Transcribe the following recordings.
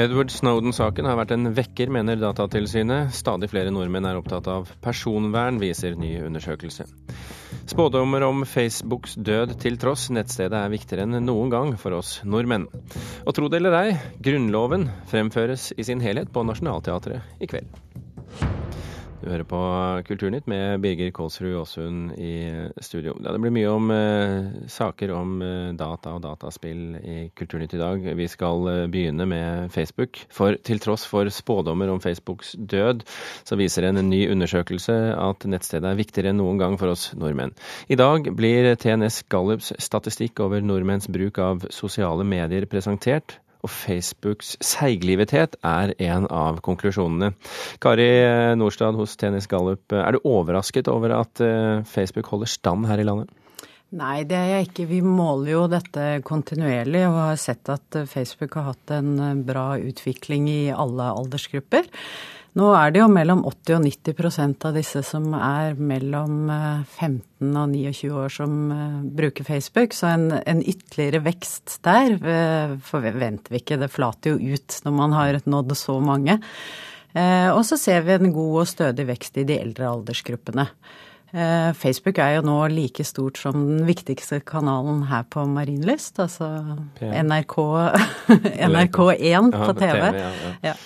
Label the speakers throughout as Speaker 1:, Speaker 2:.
Speaker 1: Edward Snowden-saken har vært en vekker, mener Datatilsynet. Stadig flere nordmenn er opptatt av personvern, viser ny undersøkelse. Spådommer om Facebooks død til tross, nettstedet er viktigere enn noen gang for oss nordmenn. Og tro det eller ei, Grunnloven fremføres i sin helhet på Nationaltheatret i kveld. Du hører på Kulturnytt med Birger Kålsrud Aasund i studio. Ja, det blir mye om eh, saker om eh, data og dataspill i Kulturnytt i dag. Vi skal eh, begynne med Facebook. For til tross for spådommer om Facebooks død, så viser en ny undersøkelse at nettstedet er viktigere enn noen gang for oss nordmenn. I dag blir TNS Gallups statistikk over nordmenns bruk av sosiale medier presentert og Facebooks seiglivethet er en av konklusjonene. Kari Nordstad hos Tennis Gallup, er du overrasket over at eh, Facebook holder stand her i landet?
Speaker 2: Nei, det er jeg ikke. Vi måler jo dette kontinuerlig og har sett at Facebook har hatt en bra utvikling i alle aldersgrupper. Nå er det jo mellom 80 og 90% av disse som er mellom 15 eh, og 29 år som eh, bruker Facebook, så en, en ytterligere vekst der eh, forventer vi ikke. Det flater jo ut når man har nådd så mange. Og så ser vi en god og stødig vekst i de eldre aldersgruppene. Facebook er jo nå like stort som den viktigste kanalen her på Marienlyst, altså NRK, NRK1 på TV. Ja.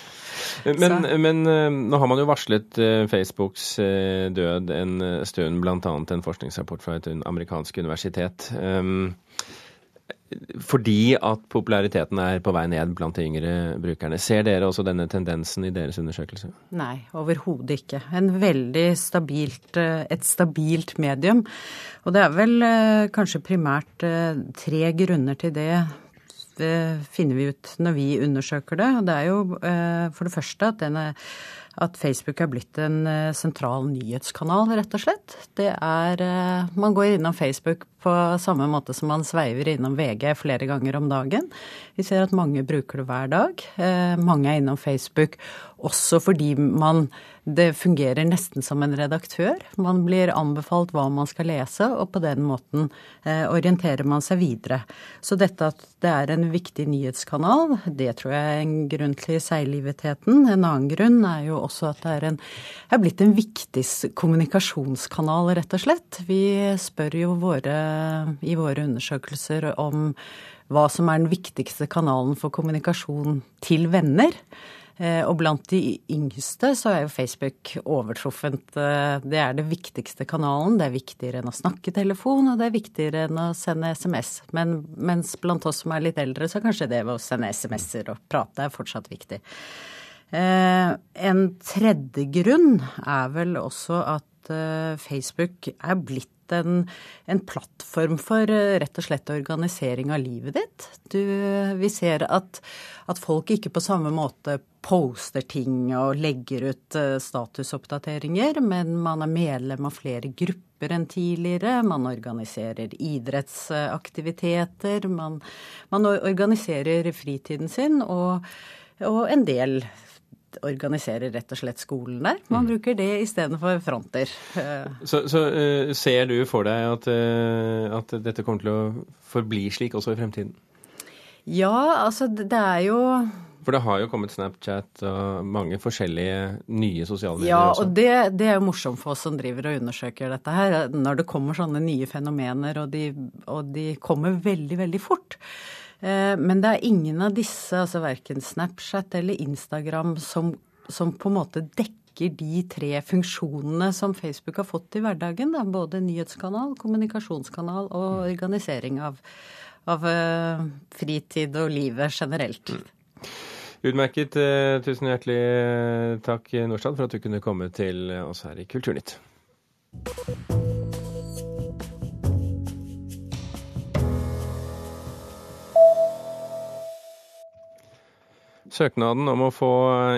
Speaker 1: Men, men, eh, nå har man jo varslet eh, Facebooks eh, død en stund, bl.a. en forskningsrapport fra et amerikansk universitet. Ehm, fordi at populariteten er på vei ned blant de yngre brukerne. Ser dere også denne tendensen i deres undersøkelse?
Speaker 2: Nei, overhodet ikke. En veldig stabilt, et stabilt medium. Og det er vel kanskje primært tre grunner til det finner vi ut når vi undersøker det. Det er jo eh, for det første at, denne, at Facebook er blitt en eh, sentral nyhetskanal, rett og slett. Det er eh, Man går innom Facebook på samme måte som man sveiver innom VG flere ganger om dagen. Vi ser at mange bruker det hver dag. Mange er innom Facebook også fordi man det fungerer nesten som en redaktør. Man blir anbefalt hva man skal lese, og på den måten eh, orienterer man seg videre. Så dette at det er en viktig nyhetskanal, det tror jeg er en grunn til seiglivetheten. En annen grunn er jo også at det er, en, er blitt en viktig kommunikasjonskanal, rett og slett. Vi spør jo våre, i våre undersøkelser om hva som er den viktigste kanalen for kommunikasjon til venner. Eh, og blant de yngste så er jo Facebook overtruffent. Eh, det er det viktigste kanalen. Det er viktigere enn å snakke telefon, og det er viktigere enn å sende SMS. Men mens blant oss som er litt eldre, så kanskje det ved å sende SMS-er og prate er fortsatt viktig. Eh, en tredje grunn er vel også at Facebook er blitt en, en, plattform for rett og slett organisering av livet ditt. Du, vi ser at, at folk ikke på samme måte poster ting og legger ut eh, statusoppdateringer, men man er medlem av flere grupper enn tidligere. Man organiserer idrettsaktiviteter. Man, man organiserer fritiden sin, og, og, en del organiserer rett og slett skolen der. Man mm. bruker det istedenfor fronter.
Speaker 1: Så, så uh, ser du for deg at, uh, at dette kommer til å forbli slik også i fremtiden?
Speaker 2: Ja, altså det er jo
Speaker 1: for det har jo kommet Snapchat og mange forskjellige nye sosiale medier
Speaker 2: ja, også. Ja, og det, det, er jo morsomt for oss som driver og undersøker dette her. Når det kommer sånne nye fenomener, og de, og de kommer veldig, veldig fort. Eh, men det er ingen av disse, altså verken Snapchat eller Instagram, som, som på en måte dekker de tre funksjonene som Facebook har fått i hverdagen. Da. Både nyhetskanal, kommunikasjonskanal og organisering av, av uh, fritid og livet generelt. Mm.
Speaker 1: Utmerket. Eh, tusen hjertelig eh, takk, Nordstad, for at du kunne komme til oss her i Kulturnytt. Søknaden om å få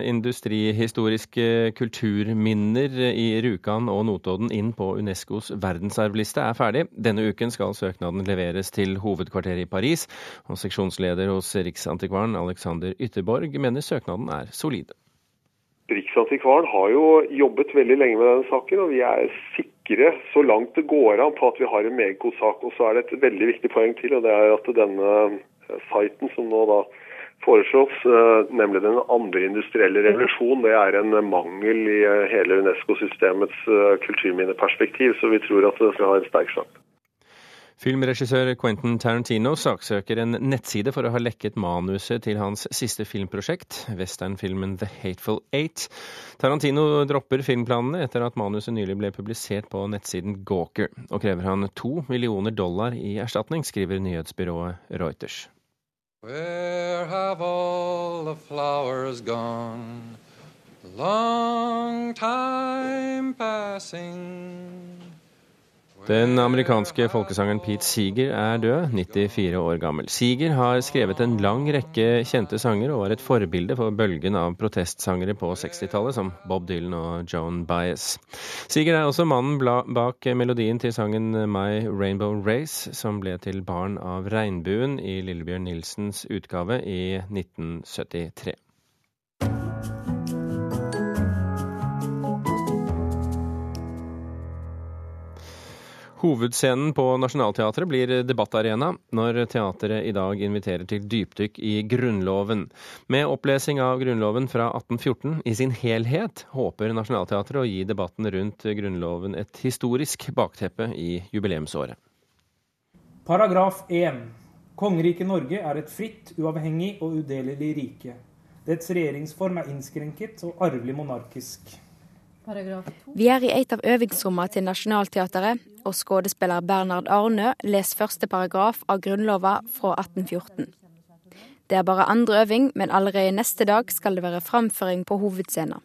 Speaker 1: industrihistoriske kulturminner i Rjukan og Notodden inn på Unescos verdensarvliste er ferdig. Denne uken skal søknaden leveres til hovedkvarteret i Paris, og seksjonsleder hos Riksantikvaren Alexander Ytterborg mener søknaden er solid.
Speaker 3: Riksantikvaren har jo jobbet veldig lenge med denne saken, og vi er sikre så langt det går an på at vi har en meget god sak. Og så er det et veldig viktig poeng til, og det er at denne siten som nå da foreslås, nemlig den andre industrielle revolusjon. Det er en mangel i hele Unesco-systemets kulturminneperspektiv, så vi tror at det skal ha en sterk sak.
Speaker 1: Filmregissør Quentin Tarantino saksøker en nettside for å ha lekket manuset til hans siste filmprosjekt, westernfilmen The Hateful Eight. Tarantino dropper filmplanene etter at manuset nylig ble publisert på nettsiden Gawker, og krever han to millioner dollar i erstatning, skriver nyhetsbyrået Reuters. Where have all the flowers gone? Long time passing den amerikanske folkesangeren Pete Seeger er død, 94 år gammel. Seeger har skrevet en lang rekke kjente sanger og var et forbilde for bølgen av protestsangere på 60-tallet, som Bob Dylan og Joan Baez. Seeger er også mannen bak melodien til sangen My Rainbow Race, som ble til Barn av regnbuen i Lillebjørn Nilsens utgave i 1973. Hovedscenen på Nationaltheatret blir debattarena når teatret i dag inviterer til dypdykk i Grunnloven. Med opplesing av Grunnloven fra 1814 i sin helhet håper Nationaltheatret å gi debatten rundt Grunnloven et historisk bakteppe i jubileumsåret.
Speaker 4: Paragraf 1. Kongeriket Norge er et fritt, uavhengig og udelelig rike. Dets regjeringsform er innskrenket og arvelig monarkisk.
Speaker 5: Vi er i et av øvingsrommene til Nationaltheatret, og skuespiller Bernhard Arnø leser første paragraf av Grunnlova fra 1814. Det er bare andre øving, men allerede neste dag skal det være framføring på hovedscenen.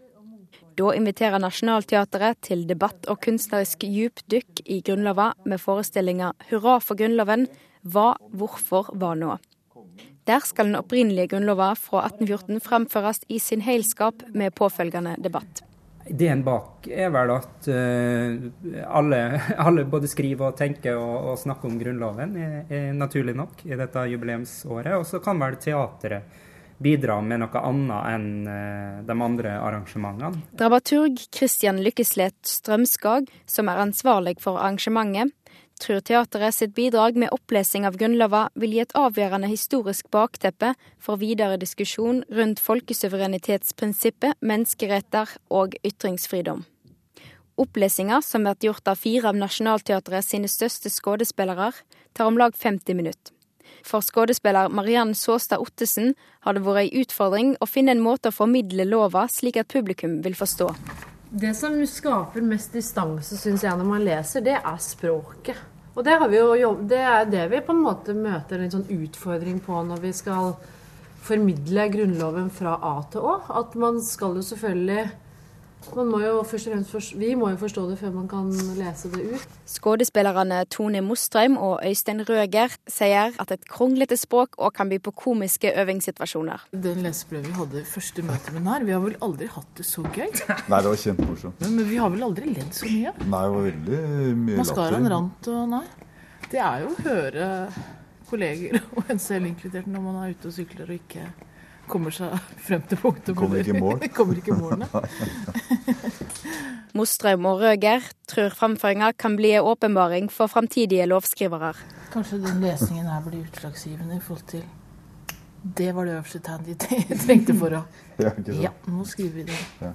Speaker 5: Da inviterer Nationaltheatret til debatt og kunstnerisk djupdykk i Grunnlova med forestillinga 'Hurra for Grunnloven', hva, hvorfor, hva nå? Der skal den opprinnelige Grunnlova fra 1814 framføres i sin heilskap med påfølgende debatt.
Speaker 4: Ideen bak er vel at uh, alle, alle, både skriver og tenker og, og snakker om Grunnloven, er, er, naturlig nok i dette jubileumsåret. Og så kan vel teatret bidra med noe annet enn uh, de andre arrangementene.
Speaker 5: Dramaturg Christian Lykkeslet Strømskag, som er ansvarlig for arrangementet, tror teateret sitt bidrag med opplesing av Grunnlova vil gi et avgjørende historisk bakteppe for videre diskusjon rundt folkesuverenitetsprinsippet, menneskeretter og ytringsfridom. Opplesinga, som blir gjort av fire av Nationaltheatret sine største skuespillere, tar om lag 50 minutter. For skuespiller Mariann Såstad Ottesen har det vært ei utfordring å finne en måte å formidle lova slik at publikum vil forstå.
Speaker 6: Det som skaper mest distanse, syns jeg, når man leser, det er språket. Og det, jo, det, er det vi på en måte møter en sånn utfordring på når vi skal formidle Grunnloven fra A til Å. At man skal jo selvfølgelig man må jo først og fremst Vi må jo forstå det før man kan lese det ut.
Speaker 5: Skuespillerne Tone Mostrøm og Øystein Røger sier at et kronglete språk òg kan by på komiske øvingssituasjoner.
Speaker 6: Den leseprøven vi hadde første møte med den her, vi har vel aldri hatt det så gøy?
Speaker 7: Nei, det var kjempemorsomt.
Speaker 6: Men, men, vi har vel aldri ledd så mye?
Speaker 7: Nei, det var veldig mye latter.
Speaker 6: Maskaraen rant og nei. Det er jo å høre kolleger, og en selv inkludert, når man er ute og sykler og ikke kommer seg frem til punktet.
Speaker 7: Kommer ikke i mål.
Speaker 6: kommer ikke i mål,
Speaker 5: Mostrøm og Røger tror framføringa kan bli en åpenbaring for framtidige lovskrivere.
Speaker 6: Kanskje den lesningen her blir utslagsgivende i forhold til Det var det øverste tegnet de trengte for å Ja, ja nå skriver vi det. Ja.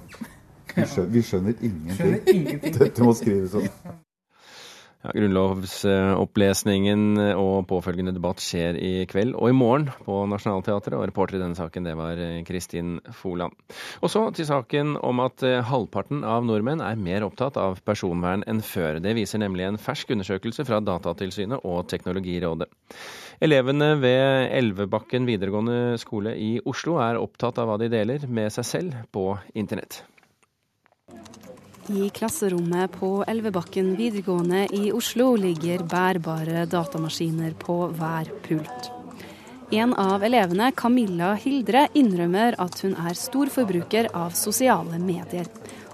Speaker 7: Vi, skjønner, vi skjønner ingenting. Skjønner ingenting. Dette må skrives sånn.
Speaker 1: Ja, grunnlovsopplesningen og påfølgende debatt skjer i kveld og i morgen på Nationaltheatret. Og reporter i denne saken det var eh, Kristin Foland. Og så til saken om at eh, halvparten av nordmenn er mer opptatt av personvern enn før. Det viser nemlig en fersk undersøkelse fra Datatilsynet og Teknologirådet. Elevene ved Elvebakken videregående skole i Oslo er opptatt av hva de deler med seg selv på internett.
Speaker 8: I klasserommet på Elvebakken videregående i Oslo ligger bærbare datamaskiner på hver pult. En av elevene, Camilla Hildre, innrømmer at hun er stor forbruker av sosiale medier,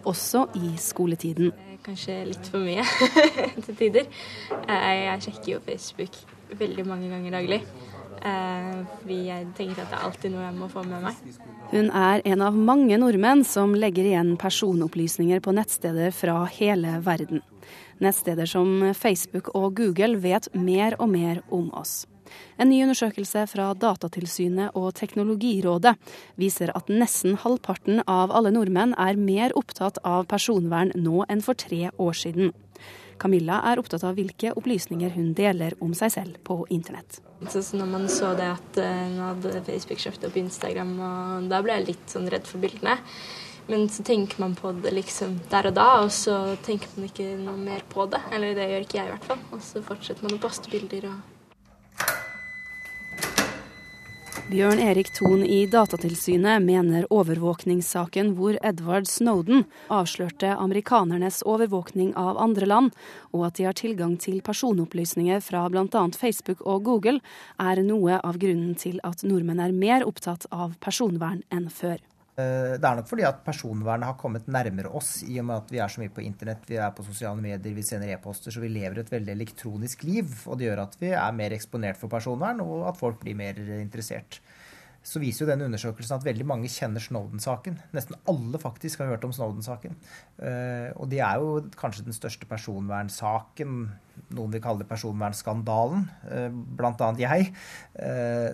Speaker 8: også i skoletiden.
Speaker 9: Kanskje litt for mye til tider. Jeg sjekker jo Facebook veldig mange ganger daglig. Eh, fordi jeg tenker at det er alltid noe jeg må få med meg.
Speaker 8: Hun er en av mange nordmenn som legger igjen personopplysninger på nettsteder fra hele verden. Nettsteder som Facebook og Google vet mer og mer om oss. En ny undersøkelse fra Datatilsynet og Teknologirådet viser at nesten halvparten av alle nordmenn er mer opptatt av personvern nå enn for tre år siden. Camilla er opptatt av hvilke opplysninger hun deler om seg selv på internett.
Speaker 9: Så når man så det at eh, hun hadde Facebook kjøpt opp Instagram, og da ble jeg litt sånn redd for bildene. Men så tenker man på det liksom der og da, og så tenker man ikke noe mer på det. Eller det gjør ikke jeg i hvert fall. Og så fortsetter man å poste bilder og
Speaker 8: Bjørn Erik Thon i Datatilsynet mener overvåkningssaken hvor Edward Snowden avslørte amerikanernes overvåkning av andre land, og at de har tilgang til personopplysninger fra bl.a. Facebook og Google, er noe av grunnen til at nordmenn er mer opptatt av personvern enn før.
Speaker 10: Eh, det er nok fordi at personvernet har kommet nærmere oss i og med at vi er så mye på internett, vi er på sosiale medier, vi sender e-poster, så vi lever et veldig elektronisk liv. Og det gjør at vi er mer eksponert for personvern, og at folk blir mer interessert. Så viser jo denne undersøkelsen at veldig mange kjenner Snowden-saken. Nesten alle faktisk har hørt om Snowden-saken. Eh, og det er jo kanskje den største personvernsaken, noen vil kalle det personvernskandalen, eh, bl.a. jeg,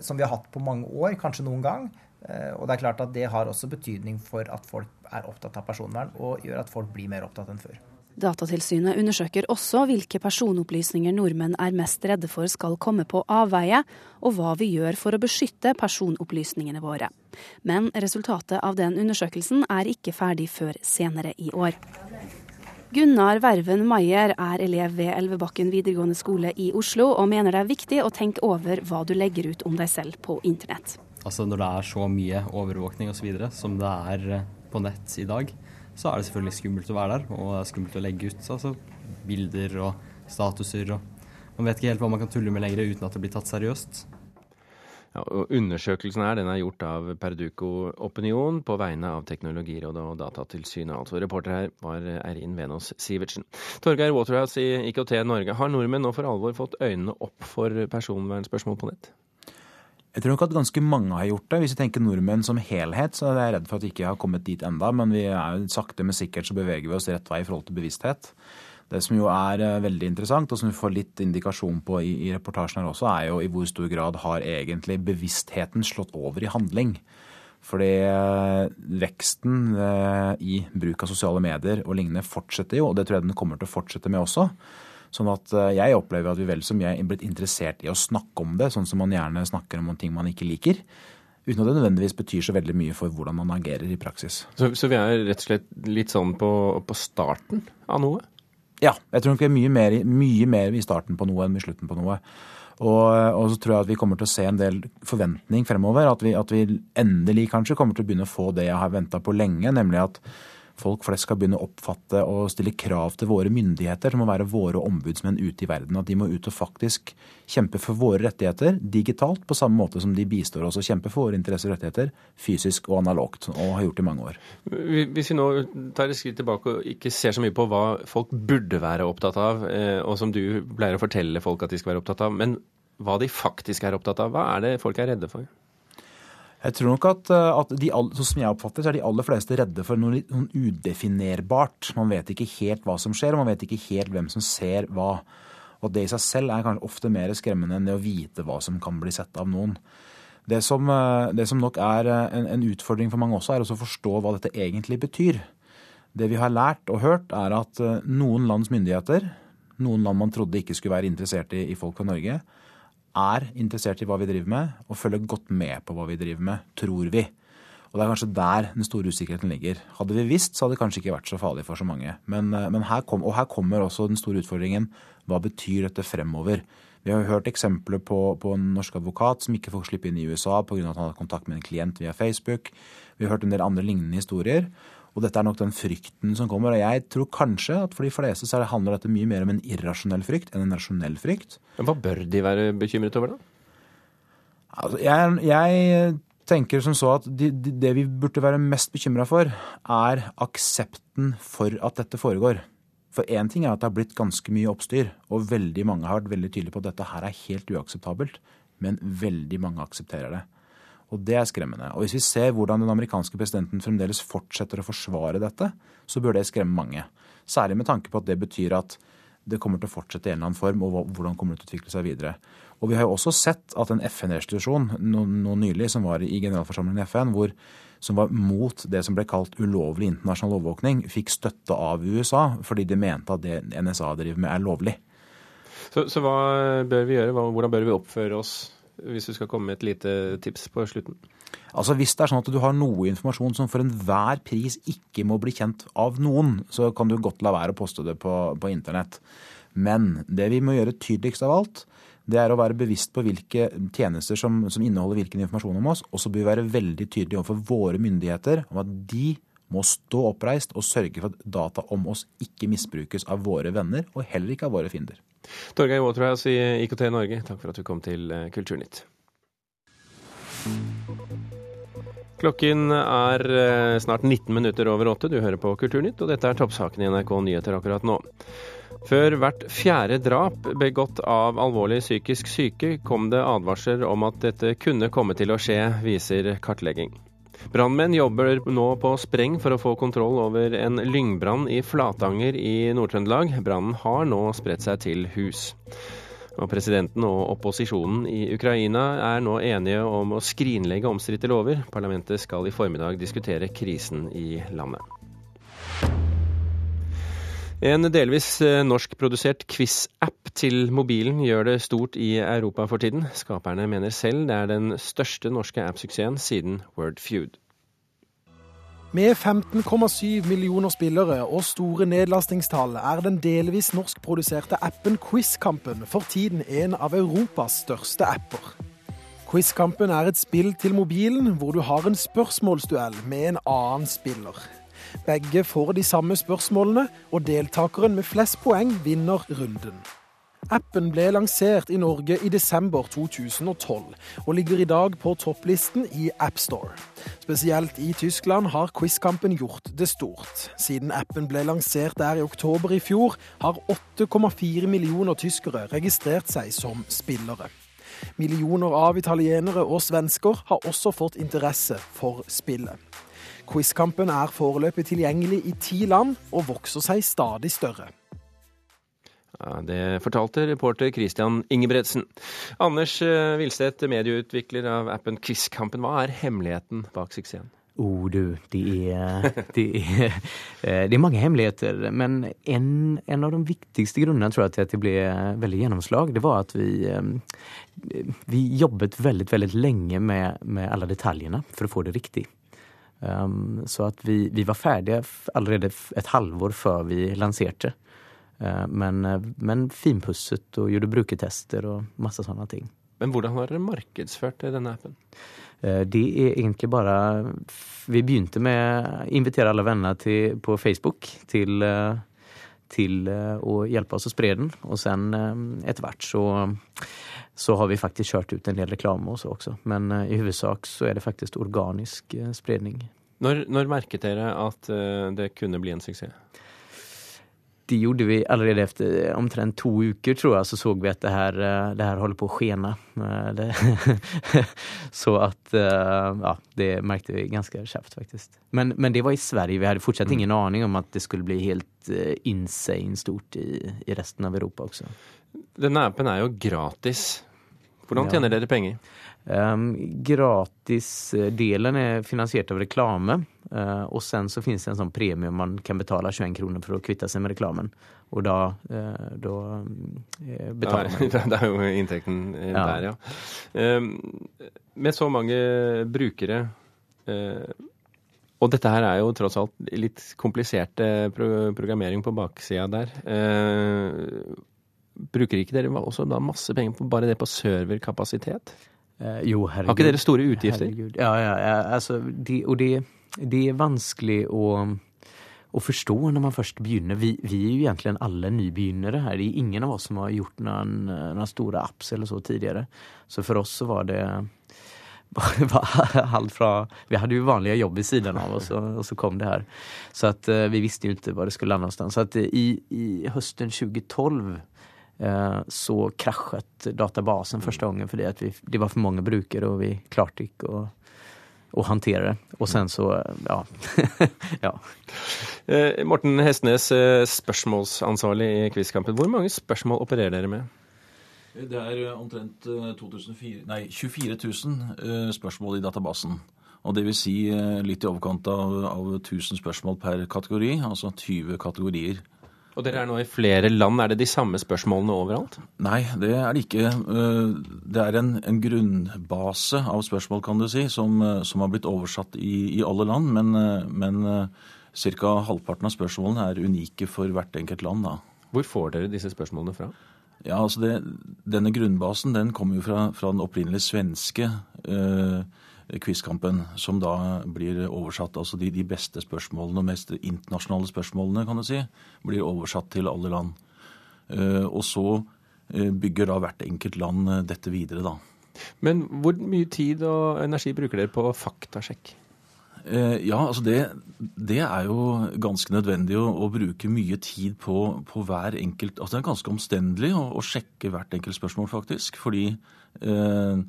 Speaker 10: som vi har hatt på mange år, kanskje noen gang. Eh, og det er klart at det har også betydning for at folk er opptatt av personvern, og gjør at folk blir mer opptatt enn før.
Speaker 8: Datatilsynet undersøker også hvilke personopplysninger nordmenn er mest redde for skal komme på avveie, og hva vi gjør for å beskytte personopplysningene våre. Men resultatet av den undersøkelsen er ikke ferdig før senere i år. Gunnar Verven Maier er elev ved Elvebakken videregående skole i Oslo, og mener det er viktig å tenke over hva du legger ut om deg selv på internett.
Speaker 11: Altså Når det er så mye overvåkning osv. som det er eh, på nett i dag, så er det selvfølgelig skummelt å være der. Og det er skummelt å legge ut altså, bilder og statuser. og Man vet ikke helt hva man kan tulle med lenger uten at det blir tatt seriøst.
Speaker 1: Ja, og Undersøkelsen her den er gjort av Perduco Opinion på vegne av Teknologirådet og Datatilsynet. Altså Reporter her var Eirin Venås Sivertsen. Torgeir Waterhouse i IKT Norge. Har nordmenn nå for alvor fått øynene opp for personvernspørsmål på nett?
Speaker 12: Jeg tror nok at ganske mange har gjort det. Hvis vi tenker nordmenn som helhet, så er jeg redd for at vi ikke har kommet dit enda, men vi er jo sakte, men sikkert så beveger vi oss rett vei i forhold til bevissthet. Det som jo er eh, veldig interessant, og som vi får litt indikasjon på i, i reportasjen her også, er jo i hvor stor grad har egentlig bevisstheten slått over i handling. Fordi eh, veksten eh, i bruk av sosiale medier og lignende fortsetter jo, og det tror jeg den kommer til å fortsette med også. Sånn at eh, jeg opplever at vi vel så mye er blitt interessert i å snakke om det, sånn som man gjerne snakker om ting man ikke liker. Uten at det nødvendigvis betyr så veldig mye for hvordan man agerer i praksis.
Speaker 1: Så, så vi er rett og slett litt sånn på, på starten av noe?
Speaker 12: Ja, jeg tror nok vi er mye mer, mye mer i starten på noe enn i slutten på noe. Og, og, så tror jeg at vi kommer til å se en del forventning fremover. At vi, at vi endelig kanskje kommer til å begynne å få det jeg har venta på lenge, nemlig at folk flest skal begynne å oppfatte og stille krav til våre myndigheter, som må være våre ombudsmenn ute i verden. At de må ut og faktisk kjempe for våre rettigheter digitalt, på samme måte som de bistår oss å kjempe for våre interesser og rettigheter fysisk og analogt, og har gjort i mange år.
Speaker 1: Hvis vi nå tar et skritt tilbake og ikke ser så mye på hva folk burde være opptatt av, eh, og som du pleier å fortelle folk at de skal være opptatt av, men hva de faktisk er opptatt av, hva er det folk er redde for?
Speaker 12: Jeg tror nok at, eh, at de, sånn som jeg oppfatter, så er de aller fleste redde for noe, noe udefinerbart. Man vet ikke helt hva som skjer, og man vet ikke helt hvem som ser hva. Og det i seg selv er kanskje ofte mer skremmende enn det å vite hva som kan bli sett av noen. Det som, eh, det som nok er eh, en, en, utfordring for mange også, er å forstå hva dette egentlig betyr. Det vi har lært og hørt, er at noen lands myndigheter, noen land man trodde ikke skulle være interessert i, i folk fra Norge, er interessert i hva vi driver med, og følger godt med på hva vi driver med, tror vi. Og Det er kanskje der den store usikkerheten ligger. Hadde vi visst, så hadde det kanskje ikke vært så farlig for så mange. Men, eh, men her, kom, og her kommer også den store utfordringen. Hva betyr dette fremover? Vi har hørt eksempler på, på en norsk advokat som ikke får slippe inn i USA pga. at han har kontakt med en klient via Facebook. Vi har hørt en del andre lignende historier. Og dette er nok den frykten som kommer. Og jeg tror kanskje at for de fleste så handler dette mye mer om en irrasjonell frykt enn en rasjonell frykt.
Speaker 1: Men Hva bør de være bekymret over, da?
Speaker 12: Altså, jeg, jeg, tenker som så at de, de, det vi burde være mest bekymra for, er aksepten for at dette foregår. For én ting er at det har blitt ganske mye oppstyr, og veldig mange har vært veldig tydelige på at dette her er helt uakseptabelt. Men veldig mange aksepterer det. Og det er skremmende. Og hvis vi ser hvordan den amerikanske presidenten fremdeles fortsetter å forsvare dette, så bør det skremme mange. Særlig med tanke på at det betyr at det kommer til å fortsette i en eller annen form, og hvordan kommer det til å utvikle seg videre. Og vi har jo også sett at en FN-restitusjon nå, nylig, som var i generalforsamlingen i FN, hvor, som var mot det som ble kalt ulovlig internasjonal overvåkning, fikk støtte av USA fordi de mente at det NSA driver med, er lovlig.
Speaker 1: Så, så hva bør vi gjøre? Hvordan bør vi oppføre oss, hvis du skal komme med et lite tips på slutten?
Speaker 12: Altså Hvis det er sånn at du har noe informasjon som for enhver pris ikke må bli kjent av noen, så kan du godt la være å poste det på, på internett. Men det vi må gjøre tydeligst av alt, det er å være bevisst på hvilke tjenester som, som inneholder hvilken informasjon om oss. Og så bør vi være veldig tydelige overfor våre myndigheter om at de må stå oppreist og sørge for at data om oss ikke misbrukes av våre venner, og heller ikke av våre fiender.
Speaker 1: Torgeir Waterhouse i IKT Norge, takk for at du kom til eh, Kulturnytt. Klokken er eh, snart 19 minutter over åtte. Du hører på Kulturnytt, og dette er toppsaken i NRK Nyheter akkurat nå. Før hvert fjerde drap begått av alvorlig psykisk syke, kom det advarsler om at dette kunne komme til å skje, viser kartlegging. Brannmenn jobber nå på spreng for å få kontroll over en lyngbrann i Flatanger i Nord-Trøndelag. Brannen har nå spredt seg til hus. Og presidenten og opposisjonen i Ukraina er nå enige om å skrinlegge omstridte lover. Parlamentet skal i formiddag diskutere krisen i landet. En delvis eh, norskprodusert quiz-app til mobilen gjør det stort i Europa for tiden. Skaperne mener selv det er den største norske app-suksessen siden Wordfeud.
Speaker 13: Med 15,7 millioner spillere og store nedlastingstall er den delvis norskproduserte appen Quizkampen for tiden en av Europas største apper. Quizkampen er et spill til mobilen hvor du har en spørsmålsduell med en annen spiller. Begge får de samme spørsmålene, og deltakeren med flest poeng vinner runden. Appen ble lansert i Norge i desember 2012, og ligger i dag på topplisten i AppStore. Spesielt i Tyskland har Quizkampen gjort det stort. Siden appen ble lansert der i oktober i fjor, har 8,4 millioner tyskere registrert seg som spillere. Millioner av italienere og svensker har også fått interesse for spillet. Quizkampen er foreløpig tilgjengelig i ti land, og vokser seg stadig større.
Speaker 1: Ja, det fortalte reporter Christian Ingebretsen. Anders eh, medieutvikler av appen Quizkampen. Hva er hemmeligheten bak suksessen?
Speaker 14: Oh, du, det er, det er, eh, det er mange hemmeligheter. Men en, en, av de viktigste grunnene tror jeg, til at det ble veldig gjennomslag, det var at vi, eh, vi jobbet veldig, veldig lenge med, med alle detaljene for å få det riktig. Um, så at vi, vi var ferdige allerede et halvår før vi lanserte. Uh, men, eh, men finpusset og gjorde brukertester og masse sånne ting.
Speaker 1: Men hvordan har dere markedsført denne appen?
Speaker 14: Eh, det er egentlig bare Vi begynte med å invitere alle venner til, på Facebook til, til å hjelpe oss å spre den. Og sen etter hvert så, så har vi faktisk kjørt ut en del reklame også. Men i hovedsak så er det faktisk organisk spredning.
Speaker 1: Når, når merket dere at det kunne bli en suksess?
Speaker 14: det gjorde vi allerede efter omtrent to uker, tror jeg, så så vi at det her, eh, det her holder på å skjene. Eh, så at eh, Ja, det merket vi ganske kjapt, faktisk. Men, men, det var i Sverige. Vi hadde fortsatt ingen mm. aning om at det skulle bli helt insane stort i, i resten av Europa også.
Speaker 1: Denne appen er jo gratis. Hvordan tjener dere penger?
Speaker 14: Um, gratisdelen er finansiert av reklame. Uh, og sen så finnes det en sånn premie man kan betale 21 kroner for å kvitte seg med reklamen. Og da, uh, da uh, betaler man.
Speaker 1: det er jo inntekten ja. der, ja. Um, med så mange brukere og dette her er jo tross alt litt komplisert programmering på baksida der. Bruker ikke dere også da masse penger på bare det på serverkapasitet?
Speaker 14: Eh, jo, herregud.
Speaker 1: Har ikke dere store utgifter?
Speaker 14: Herregud. Ja, ja, ja. Altså, de, og det, de er vanskelig å, å, forstå når man først begynner. Vi, vi, er jo egentlig alle nybegynnere her. Det er ingen av oss som har gjort noen, noen store apps eller så tidligere. Så for oss så var det alt fra Vi hadde jo vanlige jobb i siden av oss, og, og så kom det her. Så at uh, vi visste jo ikke hvor det skulle lande. Så at uh, i, i høsten 2012 Eh, så krasjet databasen første gangen fordi at vi, det var for mange brukere, og vi klarte ikke å och håndtere det. Og sen så, ja. ja.
Speaker 1: Eh, Morten Hestnes, eh, spørsmålsansvarlig i Quizkampen. Hvor mange spørsmål opererer dere med?
Speaker 15: Det er omtrent 2004, nei, 24 000 spørsmål i databasen. Og det vil si litt i overkant av, av 1000 spørsmål per kategori, altså 20 kategorier.
Speaker 1: Og dere er nå i flere land. Er det de samme spørsmålene overalt?
Speaker 15: Nei, det er det ikke. Det er en, en grunnbase av spørsmål, kan du si, som, som har blitt oversatt i, i alle land. Men, men ca. halvparten av spørsmålene er unike for hvert enkelt land. da.
Speaker 1: Hvor får dere disse spørsmålene fra?
Speaker 15: Ja, altså det, Denne grunnbasen den kommer jo fra, fra den opprinnelige svenske uh, Quizkampen, som da blir oversatt. Altså de, de beste spørsmålene, og mest internasjonale spørsmålene, kan du si, blir oversatt til alle land. Uh, og så uh, bygger da hvert enkelt land dette videre, da.
Speaker 1: Men hvor mye tid og energi bruker dere på faktasjekk?
Speaker 15: Ja, altså det, det, er jo ganske nødvendig å, å bruke mye tid på, på, hver enkelt Altså det er ganske omstendelig å, å sjekke hvert enkelt spørsmål, faktisk. Fordi eh,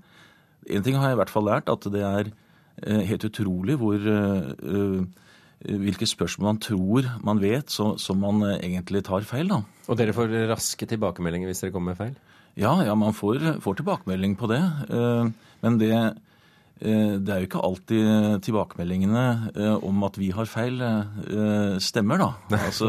Speaker 15: en ting har jeg i hvert fall lært, at det er eh, helt utrolig hvor eh, hvilke spørsmål man tror man vet, som man egentlig tar feil. da.
Speaker 1: Og dere får raske tilbakemeldinger hvis dere kommer med feil?
Speaker 15: Ja, ja man får, får tilbakemelding på det. Men det, det er jo ikke alltid tilbakemeldingene om at vi har feil, stemmer, da.
Speaker 14: Altså,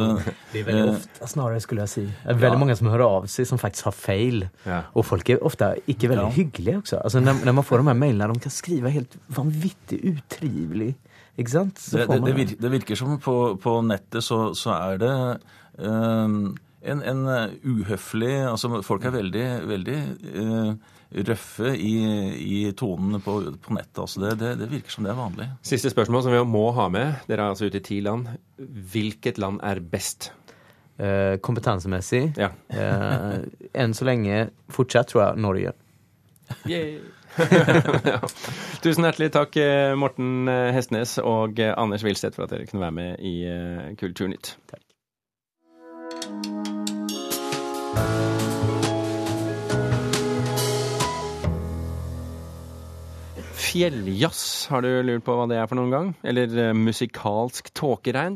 Speaker 14: det er veldig ofte, snarere, skulle jeg si. Det er veldig ja. mange som hører av seg, som faktisk har feil. Ja. Og folk er ofte ikke veldig ja. hyggelige også. Altså, når, når, man får de her mailene, de kan skrive helt vanvittig utrivelig. Ikke sant?
Speaker 15: Det, det, det, virker, det, virker, som på, på nettet så, så, er det um, en, en, uhøflig Altså, folk er veldig, veldig uh, røffe i, i tonene på, på nettet. Altså det, det, det, virker som det er vanlig.
Speaker 1: Siste spørsmål som vi må ha med. Dere er altså ute i ti land. Hvilket land er best?
Speaker 14: Eh, kompetansemessig? Ja. eh, enn så lenge fortsatt tror jeg Norge.
Speaker 1: ja. Tusen hjertelig takk, eh, Morten Hestnes og Anders Wilstedt, for at dere kunne være med i Kulturnytt. Takk. Fjelljazz, har du lurt på hva det er for noen gang? Eller uh, musikalsk tåkeregn?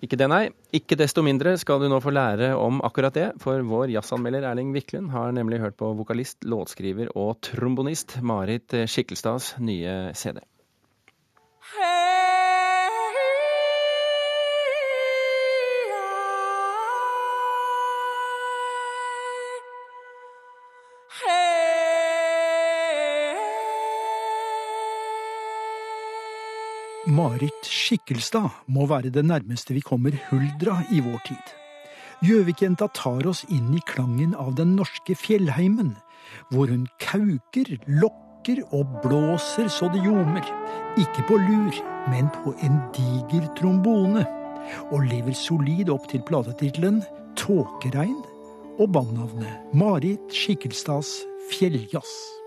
Speaker 1: Ikke det, nei. Ikke desto mindre skal du nå få lære om akkurat det, for vår jazzanmelder Erling Wiklund har nemlig hørt på vokalist, låtskriver og trombonist Marit Skikkelstads nye CD.
Speaker 16: Marit Skikkelstad må være det nærmeste vi kommer huldra i vår tid. Gjøvikjenta tar oss inn i klangen av den norske fjellheimen, hvor hun kauker, lokker og blåser så det ljomer. Ikke på lur, men på en diger trombone. Og lever solid opp til platetittelen Tåkeregn og bandnavnet Marit Skikkelstads Fjelljazz.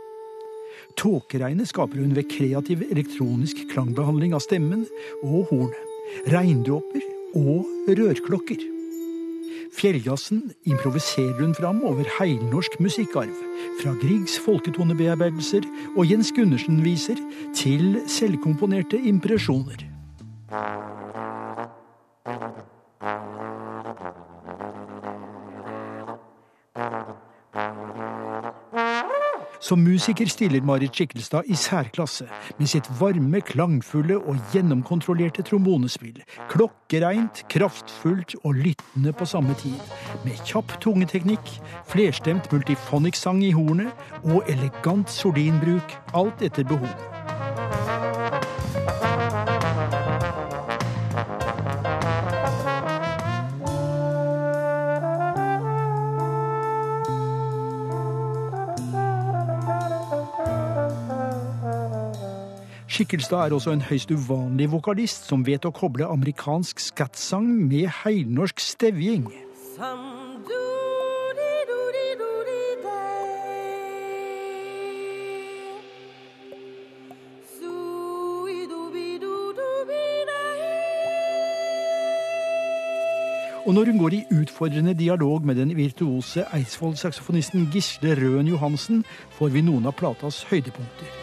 Speaker 16: Tåkeregnet skaper hun ved kreativ elektronisk klangbehandling av stemmen og hornet, regndråper og rørklokker. Fjelljazzen improviserer hun fram over heilnorsk musikkarv, fra Griegs folketonebearbeidelser og Jens Gundersen-viser til selvkomponerte impresjoner. Som musiker stiller Marit Skikkelstad i særklasse med sitt varme, klangfulle og gjennomkontrollerte trombonespill. Klokkereint, kraftfullt og lyttende på samme tid. Med kjapp tungeteknikk, flerstemt multifonic-sang i hornet og elegant sordinbruk, alt etter behov. Skikkelstad er også en høyst uvanlig vokalist som vet å koble amerikansk skattsang med heilnorsk stevjing. Og når hun går i utfordrende dialog med den virtuose Eidsvoll-saksofonisten Gisle Røen Johansen, får vi noen av platas høydepunkter.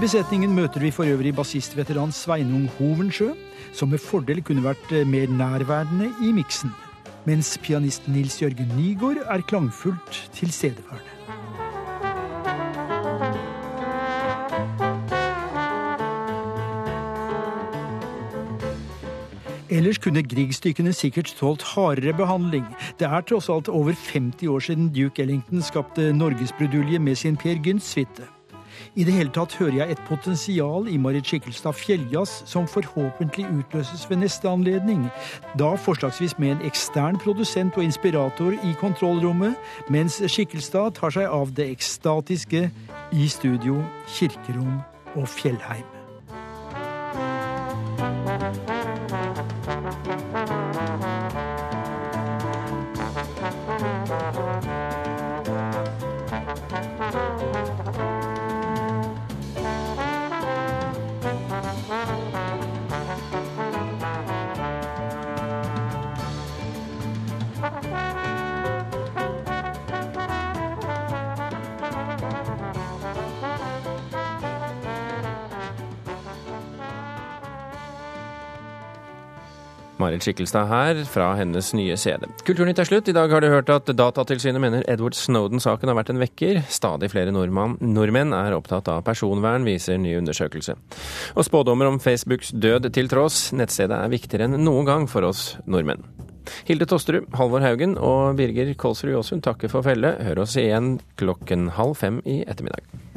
Speaker 16: I besetningen møter vi for øvrig bassistveteran Sveinung Hovensjø, som med fordel kunne vært eh, mer nærværende i miksen, mens pianist Nils Jørgen Nygaard er klangfullt tilstedeværende. Ellers kunne Grieg-stykkene sikkert tålt hardere behandling. Det er tross alt over 50 år siden Duke Ellington skapte norgesbrudulje med sin Per Gynt-suite. I det hele tatt hører jeg et potensial i Marit Skikkelstad Fjelljazz som forhåpentlig utløses ved neste anledning, da forslagsvis med en ekstern produsent og inspirator i kontrollrommet, mens Skikkelstad tar seg av det ekstatiske i studio, kirkerom og fjellheim.
Speaker 1: Marit Skikkelstad her fra hennes nye CD. Kulturnytt er slutt. I dag har du hørt at Datatilsynet mener Edward Snowden-saken har vært en vekker. Stadig flere nordmann, nordmenn er opptatt av personvern, viser ny undersøkelse. Og spådommer om Facebooks død til tross, nettstedet er viktigere enn noen gang for oss nordmenn. Hilde Tosterud, Halvor Haugen og Birger Kolsrud Jåsund takker for felle. Hør oss igjen klokken halv fem i ettermiddag.